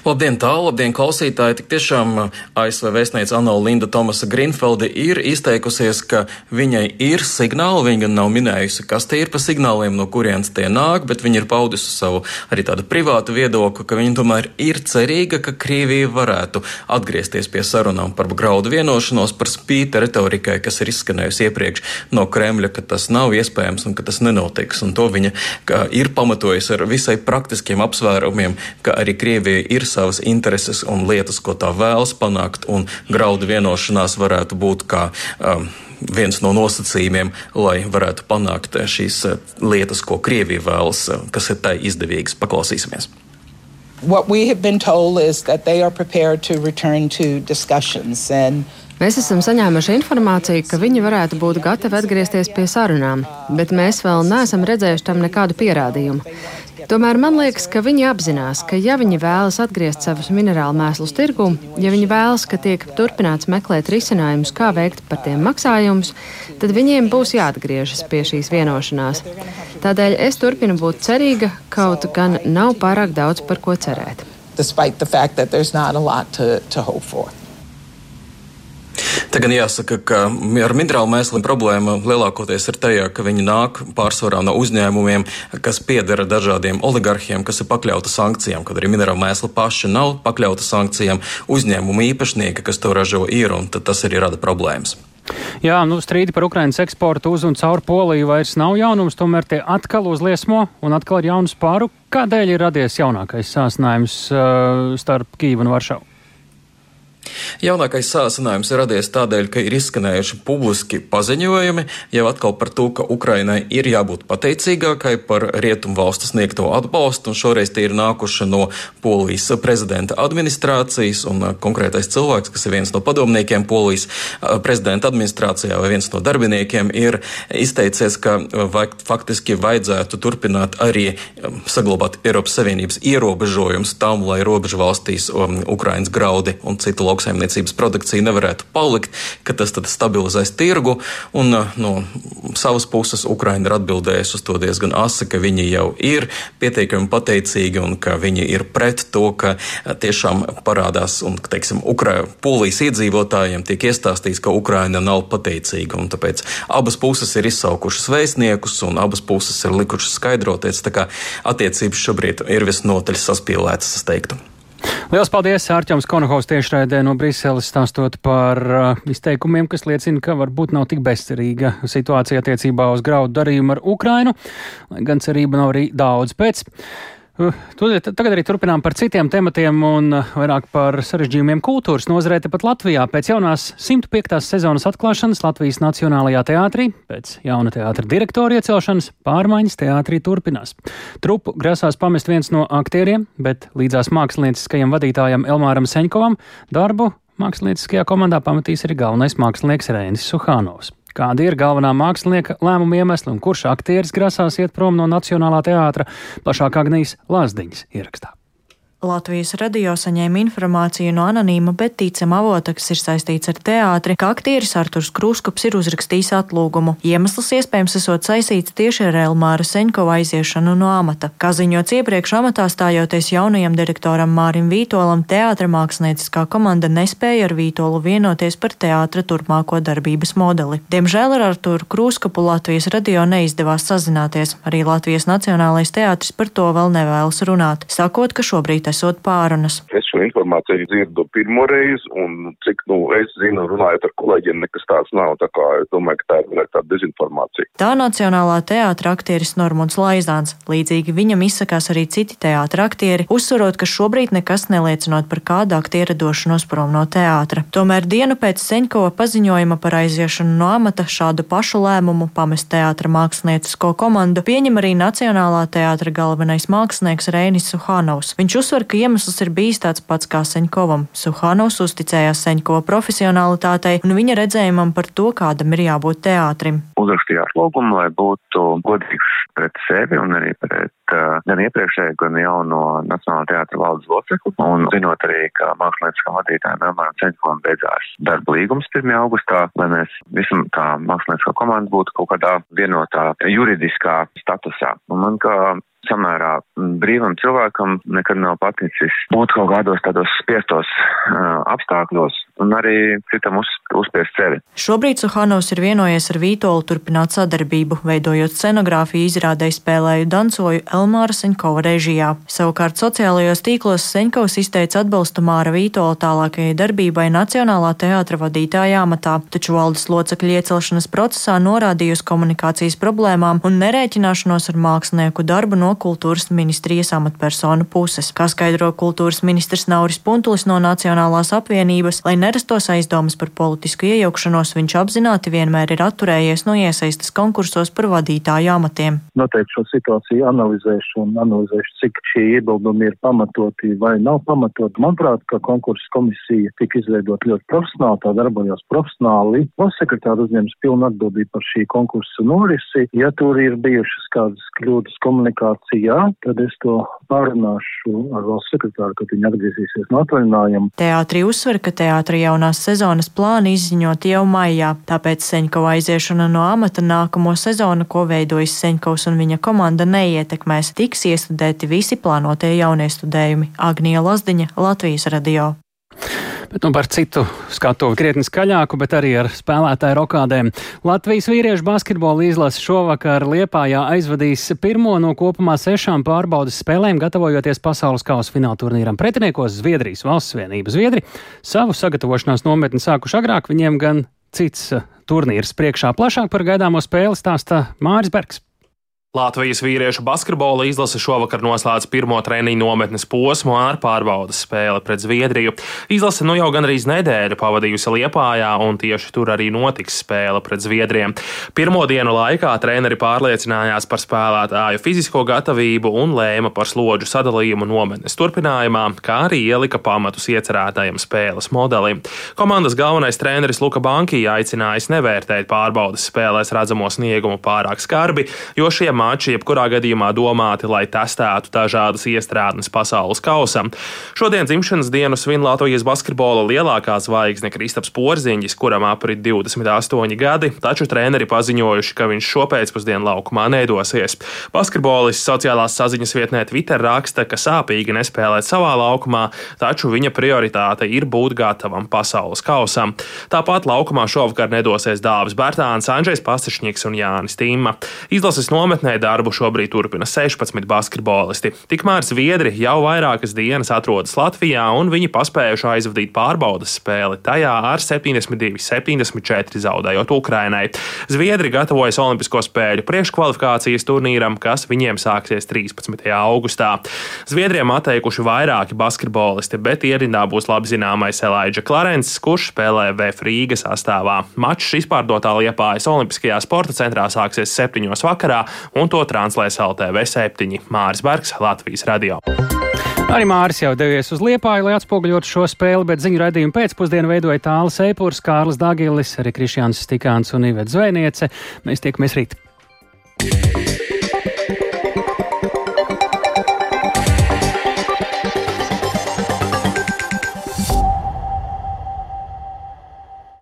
Labdien, tālu, labdien, klausītāji! Tik tiešām uh, ASV vēstniece Anna Linda Tomasa Greenfelde ir izteikusies, ka viņai ir signāli. Viņa gan nav minējusi, kas tie ir pa signāliem, no kurienes tie nāk, bet viņa ir paudusi savu arī tādu privātu viedokli, ka viņa tomēr ir cerīga, ka Krievija varētu atgriezties pie sarunām par graudu vienošanos, par spīti retorikai, kas ir izskanējusi iepriekš no Kremļa, ka tas nav iespējams un ka tas nenotiks. Un to viņa ir pamatojusi ar visai praktiskiem apsvērumiem, ka arī Krievija Krievija ir savas intereses un lietas, ko tā vēlas panākt, un graudu vienošanās varētu būt kā um, viens no nosacījumiem, lai varētu panākt šīs uh, lietas, ko Krievija vēlas, uh, kas ir tai izdevīgas. Paklausīsimies! What we have been told is that they are prepared to return to discussions and Mēs esam saņēmuši informāciju, ka viņi varētu būt gatavi atgriezties pie sarunām, bet mēs vēl neesam redzējuši tam nekādu pierādījumu. Tomēr man liekas, ka viņi apzinās, ka ja viņi vēlas atgriezt savus minerālu mēslus tirgū, ja viņi vēlas, ka tiek turpināts meklēt risinājumus, kā veikt par tiem maksājumus, tad viņiem būs jāatgriežas pie šīs vienošanās. Tādēļ es turpinu būt cerīga, kaut gan nav pārāk daudz par ko cerēt. Despite the fact that there's not a lot to, to hope for. Te gan jāsaka, ka ar minerālu mēsliem problēma lielākoties ir tajā, ka viņi nāk pārsvarā no uzņēmumiem, kas piedara dažādiem oligarhiem, kas ir pakļauti sankcijām, kad arī minerālu mēsli paši nav pakļauti sankcijām. Uzņēmumu īpašnieki, kas to ražo, ir, un tas arī rada problēmas. Jā, nu strīdi par Ukraiņas eksportu uz un caur Poliju vairs nav jaunums, tomēr tie atkal uzliesmo un atkal ir jaunas pāru. Kādēļ ir radies jaunākais sāsnājums uh, starp Kīvu un Varšavu? Jaunākais sācinājums radies tādēļ, ka ir izskanējuši publiski paziņojumi. Jau atkal par to, ka Ukrainai ir jābūt pateicīgākai par rietumu valstu sniegto atbalstu, un šoreiz tie ir nākuši no Polijas prezidenta administrācijas, un uh, konkrētais cilvēks, kas ir viens no padomniekiem Polijas uh, prezidenta administrācijā vai viens no darbiniekiem, ir izteicies, ka uh, vajag, faktiski vajadzētu turpināt arī um, saglabāt Eiropas Savienības ierobežojumus tam, lai robežu valstīs um, Ukrainas graudi un citu lauksaimniecības produkciju nevarētu palikt, ka tas tad stabilizēs tirgu, un no savas puses Ukraina ir atbildējusi uz to diezgan asi, ka viņi jau ir pietiekami pateicīgi un ka viņi ir pret to, ka tiešām parādās un, teiksim, Ukra polijas iedzīvotājiem tiek iestāstīts, ka Ukraina nav pateicīga. Un tāpēc abas puses ir izsaukušas vēstniekus un abas puses ir likušas skaidroties. Tā kā attiecības šobrīd ir visnotaļ saspīlētas, es teiktu. Lielas paldies Ārķams Konohovs tiešraidē no Briseles stāstot par uh, izteikumiem, kas liecina, ka varbūt nav tik bezcerīga situācija attiecībā uz graudu darījumu ar Ukrainu, lai gan cerība nav arī daudz pēc. Uh, tagad arī turpinām par citiem tematiem un uh, vairāk par sarežģījumiem kultūras nozarē tepat Latvijā. Pēc jaunās 105. sezonas atklāšanas Latvijas Nacionālajā teātrī, pēc jauna teātra direktora iecelšanas, pārmaiņas teātrī turpinās. Trupu grasās pamest viens no aktieriem, bet līdzās mākslinieckajam vadītājam Elmāram Seņkovam darbu mākslinieckajā komandā pamatīs arī galvenais mākslinieks Rēnis Suhānovs. Kādi ir galvenā mākslinieka lēmuma iemesli un kurš aktieris grasās iet prom no Nacionālā teātra? Plašāk Agnijas Lazdiņas ierakstā. Latvijas radio saņēma informāciju no anonīma, bet ticama avota, kas ir saistīts ar teātri, ka aktieris Arturs Krūskops ir uzrakstījis atlūgumu. Iemesls iespējams esot saistīts tieši ar Elmāra Seņkova aiziešanu no amata. Kā ziņots iepriekš amatā stājoties jaunajam direktoram Mārim Vītolam, teātra mākslinieckā komanda nespēja ar Vītolu vienoties par teātra turpmāko darbības modeli. Diemžēl ar Arturu Krūskopu Latvijas radio neizdevās sazināties. Arī Latvijas Nacionālais teātris par to vēl nevēlas runāt, sakot, ka šobrīd esot pārunas. Es šo informāciju dzirdu pirmo reizi, un cik nu, es zinu, runājot ar kolēģiem, nekas tāds nav. Tā kā es domāju, ka tā ir tāda dezinformācija. Tā Nacionālā teātra aktieris Normons Laizāns. Līdzīgi viņam izsakās arī citi teātra aktieri, uzsverot, ka šobrīd nekas neliecinot par kādu aktiera došanos prom no teātra. Tomēr dienu pēc Seņkova paziņojuma par aiziešanu no amata šādu pašu lēmumu pamest teātra māksliniecisko komandu pieņem arī Nacionālā teātra galvenais mākslinieks Reinis Suhanovs. Viņš uzsver, uzsver, ka iemesls ir bijis tāds pats kā Seņkovam. Suhanovs uzticējās Seņkova profesionālitātei un viņa redzējumam par to, kādam ir jābūt teātrim. Uzrakstījās lūgumu, lai būtu godīgs pret sevi un arī pret uh, gan iepriekšēju, gan jauno Nacionālā teātra valdes locekli. Un zinot arī, ka mākslinieckam vadītājiem Elmāram Ceņkovam beidzās darba līgums 1. augustā, lai mēs visam tā mākslinieckā komanda būtu kaut kādā vienotā juridiskā statusā. Un man kā samērā brīvam cilvēkam nekad nav paticis būt kaut kādos tādos spiestos uh, apstākļos un arī citam uz, uzspiest sevi. Šobrīd Suhanovs ir vienojies ar Vītolu turpināt sadarbību, veidojot scenogrāfiju izrādē spēlēju dancoju Elmāra Seņkova režijā. Savukārt sociālajos tīklos Seņkovs izteica atbalstu Māra Vītola tālākajai darbībai Nacionālā teātra vadītāja amatā, taču valdes locekļu iecelšanas procesā norādījusi komunikācijas problēmām un nerēķināšanos ar mākslinieku darbu no kultūras ministrijas amatpersonu puses. Kā skaidro kultūras ministrs Nauris Puntulis no Nacionālās apvienības, lai nerastos aizdomas par politisku iejaukšanos, viņš apzināti vienmēr ir atturējies no iesaistas konkursos par vadītāju amatiem. Noteikti šo situāciju analizēšu un analizēšu, cik šie iebildumi ir pamatoti vai nav pamatoti. Manuprāt, ka konkursu komisija tika izveidot ļoti profesionāli, tā darbojās profesionāli. Valsts sekretāra uzņems pilnu atbildību par šī konkursa norisi. Ja tur ir bijušas kādas kļūdas komunikācijā, tad es to pārunāšu ar valsts sekretāru, kad viņi atgriezīsies no atvaļinājuma. Teātrī uzsver, ka teātri jaunās sezonas plāni izziņot jau maijā, tāpēc Seņkova aiziešana no amata nākamo sezonu, ko veidojas Seņkovs un viņa komanda, neietekmēs. Tiks iestudēti visi plānotie jaunie studējumi. Agnija Lazdiņa, Latvijas radio. Bet nu par citu skatu krietni skaļāku, bet arī ar spēlētāju rokādēm. Latvijas vīriešu basketbola izlase šovakar Liepājā aizvadīs pirmo no kopumā sešām pārbaudas spēlēm, gatavojoties pasaules kausa fināla turnīram. Pretiniekos Zviedrijas valsts vienības Zviedri savu sagatavošanās nometni sākuši agrāk, viņiem gan cits turnīrs priekšā plašāk par gaidāmo spēli stāsta Māris Bergs. Latvijas vīriešu basketbola izlase šovakar noslēdz pirmo treniņu nometnes posmu ar pārbaudas spēli pret Zviedriju. Izlase nu jau gandrīz nedēļu pavadījusi Liepājā, un tieši tur arī notiks spēle pret Zviedriem. Pirmo dienu laikā treneri pārliecinājās par spēlētāju fizisko gatavību un lēma par slodžu sadalījumu nometnes turpinājumā, kā arī ielika pamatus iecerētajam spēles modelim. Komandas galvenais treneris Luka Banki aicinājis nevērtēt pārbaudas spēlēs redzamo sniegumu pārāk skarbi, jo šie mači jebkurā gadījumā domāti, lai testētu dažādas iestrādnes pasaules kausam. Šodien dzimšanas dienu svin Latvijas basketbola lielākā zvaigzne Kristaps Porziņģis, kuram aprit 28 gadi, taču treneri paziņojuši, ka viņš šopēcpusdienu laukumā nedosies. Basketbolists sociālās saziņas vietnē Twitter raksta, ka sāpīgi nespēlēt savā laukumā, taču viņa prioritāte ir būt gatavam pasaules kausam. Tāpat laukumā šovakar nedosies Dāvis Bērtāns, Andrzejs Pastišņiks un Jānis Tīma. Izlases nometnē Nometnē darbu šobrīd turpina 16 basketbolisti. Tikmēr Zviedri jau vairākas dienas atrodas Latvijā, un viņi paspējuši aizvadīt pārbaudas spēli tajā ar 72-74 zaudējot Ukrainai. Zviedri gatavojas Olimpisko spēļu priekškvalifikācijas turnīram, kas viņiem sāksies 13. augustā. Zviedriem atteikuši vairāki basketbolisti, bet ierindā būs labi zināmais Elijah Clarence, kurš spēlē VF Rīgas sastāvā. Mačs izpārdotā Liepājas Olimpiskajā sporta centrā sāksies 7. vakarā, un to translēs LTV 7 Māris Bergs, Latvijas radio. Arī Māris jau devies uz Liepāju, lai atspoguļotu šo spēli, bet ziņu raidījumu pēcpusdienu veidoja Tāls Eipurs, Kārlis Dagilis, arī Krišjāns Stikāns un Ivets Zvēniece. Mēs tiekamies rīt!